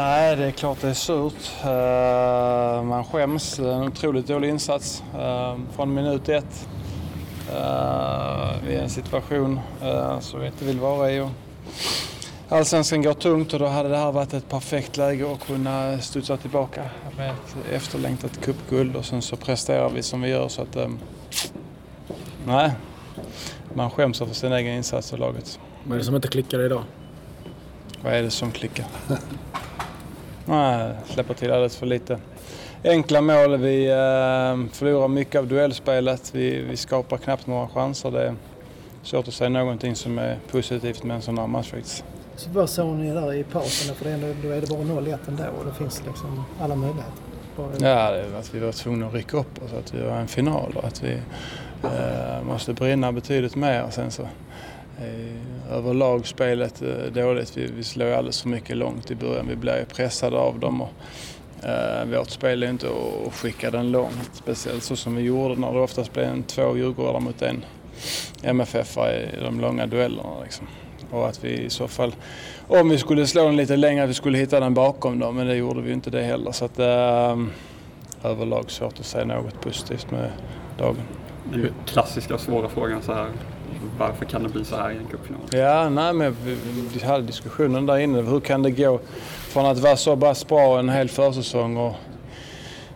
Nej, det är klart det är surt. Uh, man skäms. Det är en otroligt dålig insats uh, från minut ett. Uh, I en situation som vi inte vill vara i. Allsvenskan går tungt och då hade det här varit ett perfekt läge att kunna studsa tillbaka med ett efterlängtat cupguld och sen så presterar vi som vi gör så att... Nej, man skäms för sin egen insats och laget. Vad är det som inte klickar idag? Vad är det som klickar? Nej, släpper till alldeles för lite. Enkla mål, vi eh, förlorar mycket av duellspelet, vi, vi skapar knappt några chanser. Det är svårt att säga någonting som är positivt med en sån här match faktiskt. Så vad såg ni där i pausen? För det är ändå, då är det bara 0-1 ändå och det finns liksom alla möjligheter. Ja, det att vi var tvungna att rycka upp oss, att vi var en final och att vi eh, måste brinna betydligt mer. Sen så Eh, överlag spelet eh, dåligt. Vi, vi slår alldeles för mycket långt i början. Vi blir pressade av dem. Och, eh, vårt spel är inte att skicka den långt. Speciellt så som vi gjorde när det oftast blev en två Djurgårdar mot en MFF i de långa duellerna. Liksom. Och att vi i så fall, om vi skulle slå den lite längre, att vi skulle hitta den bakom dem. Men det gjorde vi inte det heller. Så att, eh, överlag svårt att säga något positivt med dagen. Den klassiska svåra frågan så här varför kan det bli så här i en cupfinal? Ja, nej, men vi hade diskussionen där inne. Hur kan det gå från att vara så pass bra en hel försäsong och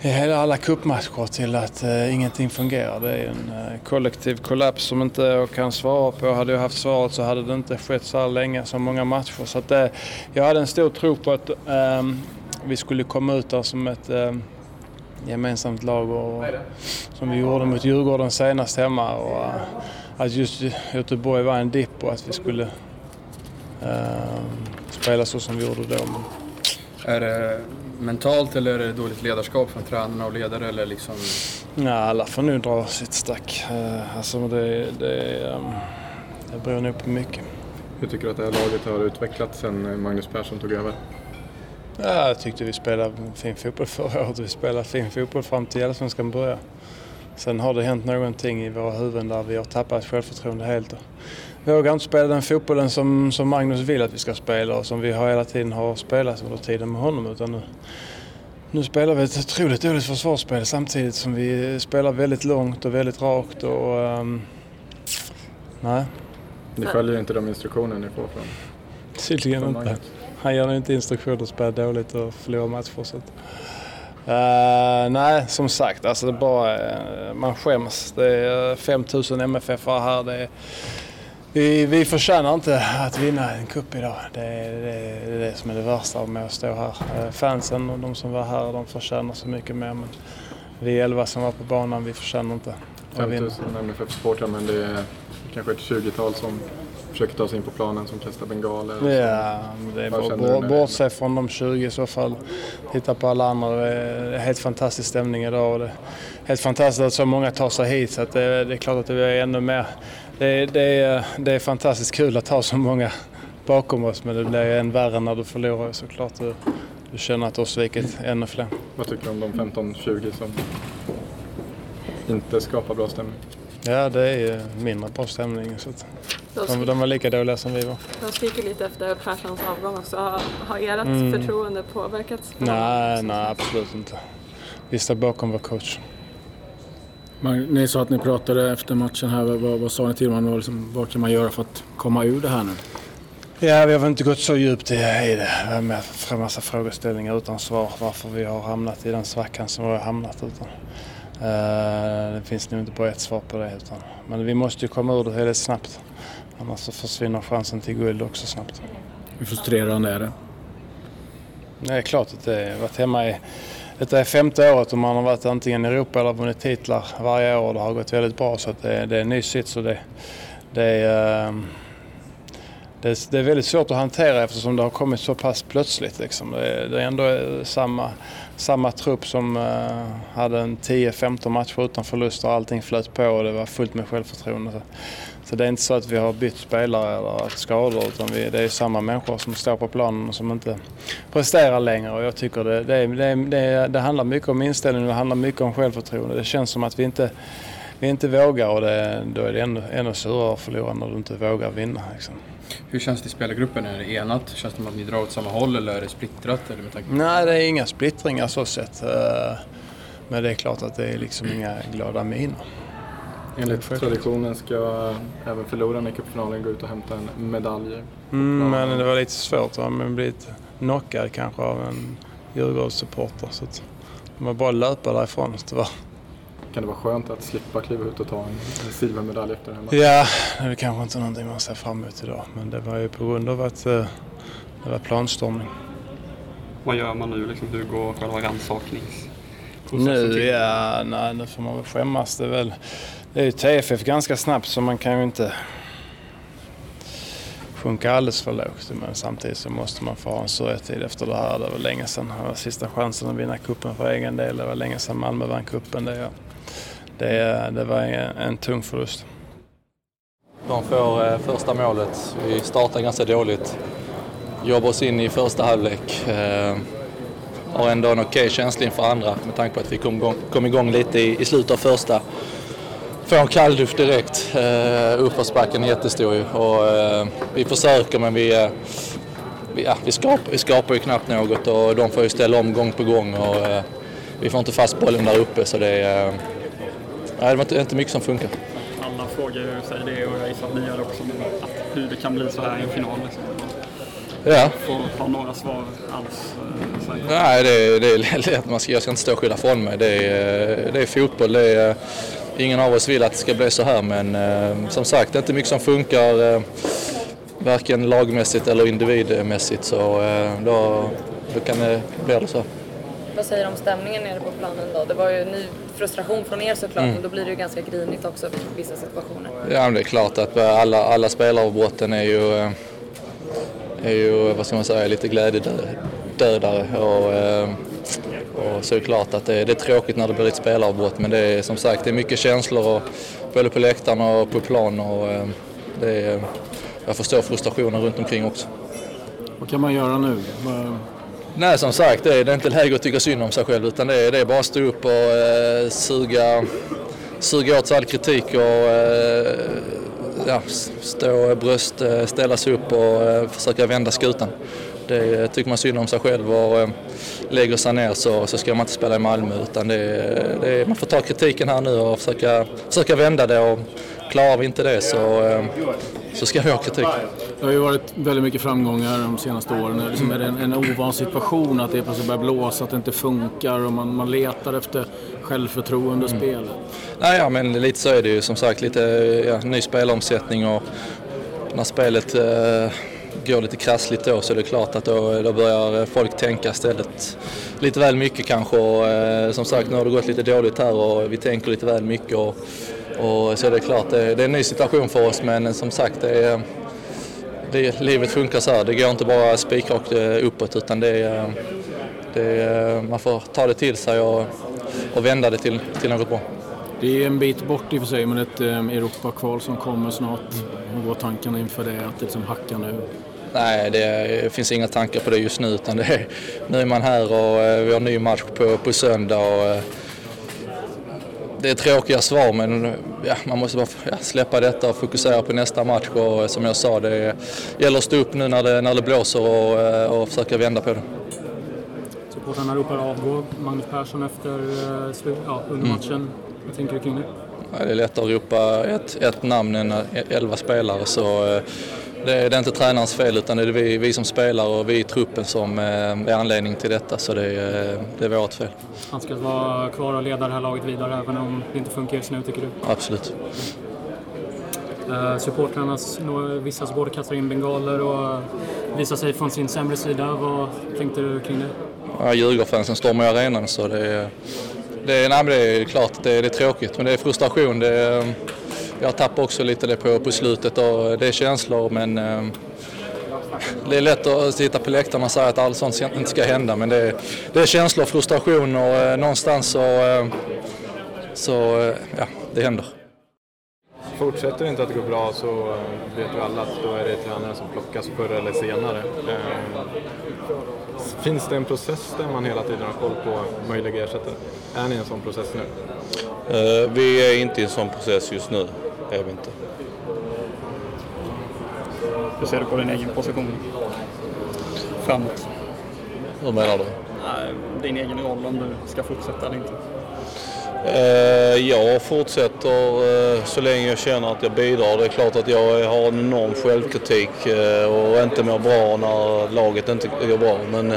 i hela alla cupmatcher till att eh, ingenting fungerar. Det är en eh, kollektiv kollaps som inte jag kan svara på. Hade jag haft svaret så hade det inte skett så här länge, så många matcher. Så att, eh, jag hade en stor tro på att ehm, vi skulle komma ut där som ett ehm, gemensamt lag och, som vi gjorde mot Djurgården senast hemma. Och, att just Göteborg var en dipp och att vi skulle uh, spela så som vi gjorde då. Men... Är det mentalt eller är det dåligt ledarskap från tränarna och ledare? Eller liksom... Ja, alla får nu dra sitt stack. Uh, alltså det, det, um, det beror nog på mycket. Hur tycker du att det här laget har utvecklats sen Magnus Persson tog över? Ja, jag tyckte vi spelade fin fotboll förra året. Vi spelade fin fotboll fram till Allsvenskan började. Sen har det hänt någonting i våra huvuden där vi har tappat självförtroende helt. Vi vågar inte spela den fotbollen som, som Magnus vill att vi ska spela och som vi har hela tiden har spelat under tiden med honom. Utan nu, nu spelar vi ett otroligt dåligt försvarsspel samtidigt som vi spelar väldigt långt och väldigt rakt. Och, um, nej. Ni följer inte de instruktioner ni får från Tydligen inte. Han ger inte instruktioner att spela dåligt och förlora matcher. Så att, Uh, eh, nej, som sagt, alltså det bara, eh, man skäms. Det är 5000 MFF här. Det är, vi, vi förtjänar inte att vinna en cup idag. Det är, det är, det är det som är det värsta med att stå här. Eh, fansen och de som var här, de förtjänar så mycket mer. Men vi elva som var på banan, vi förtjänar inte att vinna. 5000 MFF-supportrar, men det är kanske ett 20-tal som försöker ta sig in på planen som kastar bengaler? Ja, det är bara bortse från de 20 i så fall. Titta på alla andra. Det är helt fantastisk stämning idag och det är helt fantastiskt att så många tar sig hit så det, är klart att det är ännu mer. Det, det, är, det är fantastiskt kul att ha så många bakom oss men det blir än värre när du förlorar såklart. Du, du känner att du har svikit ännu fler. Vad tycker du om de 15-20 som inte skapar bra stämning? Ja, det är mindre bra stämning. Så de, de var lika dåliga som vi var. De skriker lite efter Perssons avgång också. Har, har ert mm. förtroende påverkats? Nej, nej, absolut inte. Vi står bakom vår coach. ni sa att ni pratade efter matchen här. Vad, vad sa ni till varandra? Liksom, vad kan man göra för att komma ur det här nu? Ja, vi har väl inte gått så djupt i det. Med en massa frågeställningar utan svar varför vi har hamnat i den svackan som vi har hamnat. Utan Eh, det finns nog inte bara ett svar på det. Utan, men vi måste ju komma ur det väldigt snabbt. Annars så försvinner chansen till guld också snabbt. Hur frustrerande är det? Det är klart att det är varit hemma i detta är femte året och man har varit antingen i Europa eller vunnit titlar varje år. Det har gått väldigt bra så det, är, det är en ny sits och det, det, är, ehm, det, är, det är väldigt svårt att hantera eftersom det har kommit så pass plötsligt. Liksom. Det, är, det är ändå samma samma trupp som uh, hade en 10-15 matcher utan förluster. Allting flöt på och det var fullt med självförtroende. Så, så det är inte så att vi har bytt spelare eller haft skador utan vi, det är samma människor som står på planen och som inte presterar längre. Och jag tycker det, det, det, det, det handlar mycket om inställning och det handlar mycket om självförtroende. Det känns som att vi inte vi inte vågar och det, då är det ännu, ännu surare att förlora när du inte vågar vinna. Liksom. Hur känns det i spelargruppen? Är det enat? Känns det som att ni drar åt samma håll eller är det splittrat? Eller med tanke på... Nej, det är inga splittringar så sett. Eh, Men det är klart att det är liksom inga glada miner. Enligt traditionen ska även förloraren i cupfinalen gå ut och hämta en medalj. Mm, men det var lite svårt. Va? Man blivit knockad kanske av en Djurgårdssupporter. Så att de var bara löpa därifrån tyvärr. Kan det vara skönt att slippa kliva ut och ta en, en silvermedalj efter den här matchen? Ja, det är kanske inte någonting man ser fram emot idag. Men det var ju på grund av att eh, det var planstormning. Vad gör man nu liksom? Hur går själva rannsakningsprocessen Nu, till? ja, nej, nu får man väl skämmas. Det är, väl, det är ju TFF ganska snabbt så man kan ju inte sjunka alldeles för lågt. Men samtidigt så måste man få ha en sörjetid efter det här. Det var länge sedan. Det var sista chansen att vinna kuppen för egen del. Det var länge sedan Malmö vann kuppen. Det, det, det var en, en tung förlust. De får eh, första målet. Vi startar ganska dåligt. Jobbar oss in i första halvlek. Eh, har ändå en okej känsla inför andra med tanke på att vi kom igång, kom igång lite i, i slutet av första. Får en kalldusch direkt. Eh, uppförsbacken är jättestor ju. och eh, vi försöker men vi, eh, vi, ja, vi, skapar, vi skapar ju knappt något och de får ju ställa om gång på gång och eh, vi får inte fast bollen där uppe så det är, eh, nej, det var inte, inte mycket som funkar. Alla frågar ju sig det och jag gissar att ni gör det också. Men att hur det kan bli så här i en final. Liksom. Ja. Får ha några svar alls. eh. Nej, det är, det är lätt. Jag ska inte stå och skylla från mig. Det är, det är fotboll. Det är, ingen av oss vill att det ska bli så här men eh, som sagt, det är inte mycket som funkar eh, varken lagmässigt eller individmässigt så eh, då, då kan det bli det så. Vad säger du om stämningen nere på planen då? Det var ju ny frustration från er såklart, Mm. men då blir det ju ganska grinigt också i vissa situationer. Ja, men det är klart att alla, alla spelaravbrotten är ju, är ju, vad ska man säga, lite glädjedödare. Och, och så är det klart att det, det är tråkigt när det blir ett spelavbrott men det är som sagt det är mycket känslor och, både på läktarna och på plan. Och, eh, det är, jag förstår frustrationen runt omkring också. Vad kan man göra nu? Nej, som sagt, det är, det är inte läge att tycka synd om sig själv utan det är, det är bara att stå upp och eh, suga, suga åt sig all kritik och eh, ja, stå bröst, eh, ställa sig upp och eh, försöka vända skutan. Det tycker man synd om sig själv och eh, lägger sig ner så, så ska man inte spela i Malmö utan det, det, man får ta kritiken här nu och försöka, försöka vända det och klarar vi inte det så, eh, så ska vi ha kritik. Det har ju varit väldigt mycket framgångar de senaste åren. Liksom är det en, en ovan situation att det plötsligt börjar blåsa, att det inte funkar och man, man letar efter självförtroende Mm. i spelet. Nej, ja, men lite så är det ju som sagt. Lite ja, ny spelomsättning och när spelet eh, går lite krassligt då så är det klart att då, då börjar folk tänka istället lite väl mycket kanske. Och, eh, som sagt, nu har det gått lite dåligt här och vi tänker lite väl mycket. Och, och så är det klart, det, det är en ny situation för oss men som sagt, det är, det, livet funkar så här. Det går inte bara spikrakt eh, uppåt utan det är, det är, eh, man får ta det till sig och, och vända det till, till något bra. Det är en bit bort i och för sig, men ett um, Europakval som kommer snart. Hur går tankarna inför det? Att det liksom hackar nu? Nej, det finns inga tankar på det just nu utan det är, nu är man här och eh, vi har en ny match på, på söndag. Och, eh, det är tråkiga svar men ja, man måste bara ja, släppa detta och fokusera på nästa match och eh, som jag sa det gäller att stå upp nu när det, när det blåser och, och försöka vända på det. Supportrarna ropar avgå Magnus Persson efter ja, under Mm. matchen. Vad tänker du kring det? Ja, Det är lättare att ropa ett, ett namn än elva spelare så det är, det är inte tränarens fel utan det är vi, vi som spelar och vi i truppen som eh, är anledning till detta så det är, det är vårt fel. Han ska vara kvar och leda det här laget vidare även om det inte funkar just nu tycker du? Absolut. Uh, supportrarnas, nå- vissa supportrar kastar in bengaler och visar sig från sin sämre sida. Vad tänkte du kring det? Ja, Djurgårdsfansen stormar arenan så det är, det nej, det är klart det det är tråkigt men det är frustration. Det är, jag tappar också lite det på, på slutet och det är känslor men eh, det är lätt att sitta på läktaren och säga att allt sånt inte ska hända men det är, det är känslor, frustration och eh, någonstans så, eh, så eh, ja, det händer. Fortsätter det inte att gå bra så vet ju alla att då är det tränaren som plockas förr eller senare. Eh, Finns det en process där man hela tiden har koll på möjliga ersättare? Är ni i en sån process nu? Vi är inte i en sån process just nu. Är vi inte. Hur ser du på din egen position framåt? Hur menar du? Din egen roll om du ska fortsätta eller inte? Eh, Jag fortsätter eh, så länge jag känner att jag bidrar. Det är klart att jag har en enorm självkritik eh, och inte mår bra när laget inte går bra. Men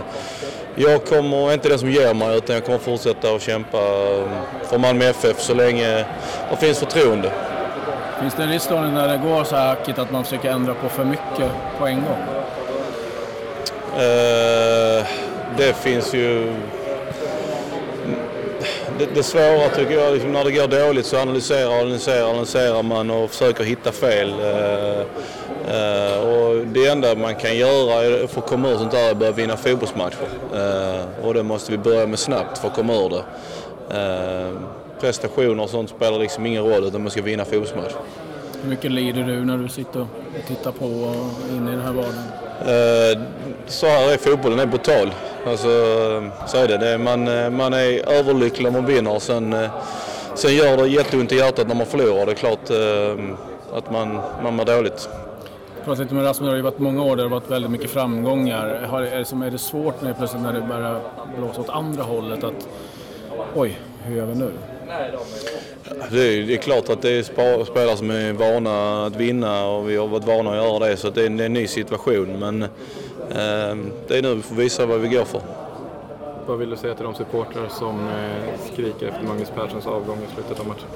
jag kommer inte den som ger mig utan jag kommer fortsätta att kämpa för Malmö FF så länge det finns förtroende. Finns det en risk då när det går så här hackigt att man försöker ändra på för mycket på en gång? Uh, det finns ju... Det, det svåra tycker jag, liksom när det går dåligt så analyserar och analyserar, analyserar man och försöker hitta fel. Uh, uh, och det enda man kan göra för att komma ur sånt där är att börja vinna fotbollsmatcher. Och det måste vi börja med snabbt för att komma ur det. Prestationer och sånt spelar liksom ingen roll utan man ska vinna fotbollsmatcher. Hur mycket lider du när du sitter och tittar på och inne i den här vardagen? Eh, Så här är fotbollen, den är brutal. Alltså, så är det. det är, man, eh, man är överlycklig om man vinner. Sen, eh, sen gör det jätteont i hjärtat när man förlorar. Det är klart eh, att man, man mår dåligt. Jag pratade lite med Rasmus, det har ju varit många år där det har varit väldigt mycket framgångar. Har, är, det som, är det svårt när det plötsligt när det börjar blåsa åt andra hållet att oj, hur gör vi nu? Det är, det är klart att det är spelare som är vana att vinna och vi har varit vana att göra det. Så det, är, en- det är en ny situation. Men eh, det är nu vi får visa vad vi går för. Vad vill du säga till de supportrar som eh, skriker efter Magnus Perssons avgång i slutet av matchen?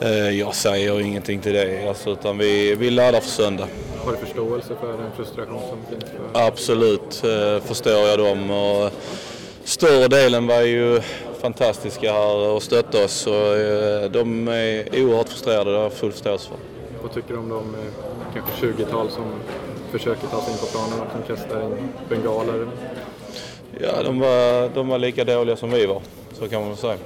Eh, Jag säger ingenting till det, alltså, utan vi, vi laddar för söndag. Har du förståelse för den frustration som finns? För... Absolut eh, förstår jag dem. Och större delen var ju fantastiska här och stötte oss. Och, eh, de är oerhört frustrerade, det har jag full förståelse för. Vad tycker du om de eh, kanske 20-tal som försöker ta sig in på planen och som kastar in bengaler? Ja, de var, de var lika dåliga som vi var, så kan man väl säga.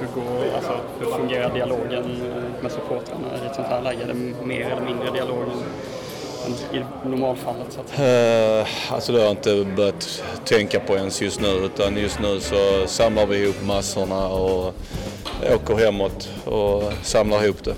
Hur, går, alltså, hur fungerar dialogen med supportrarna i ett sånt här läge? Är det mer eller mindre dialog än i normalfallet? Så att... uh, alltså det har jag inte börjat tänka på ens just nu utan just nu så samlar vi ihop massorna och åker hemåt och samlar ihop det.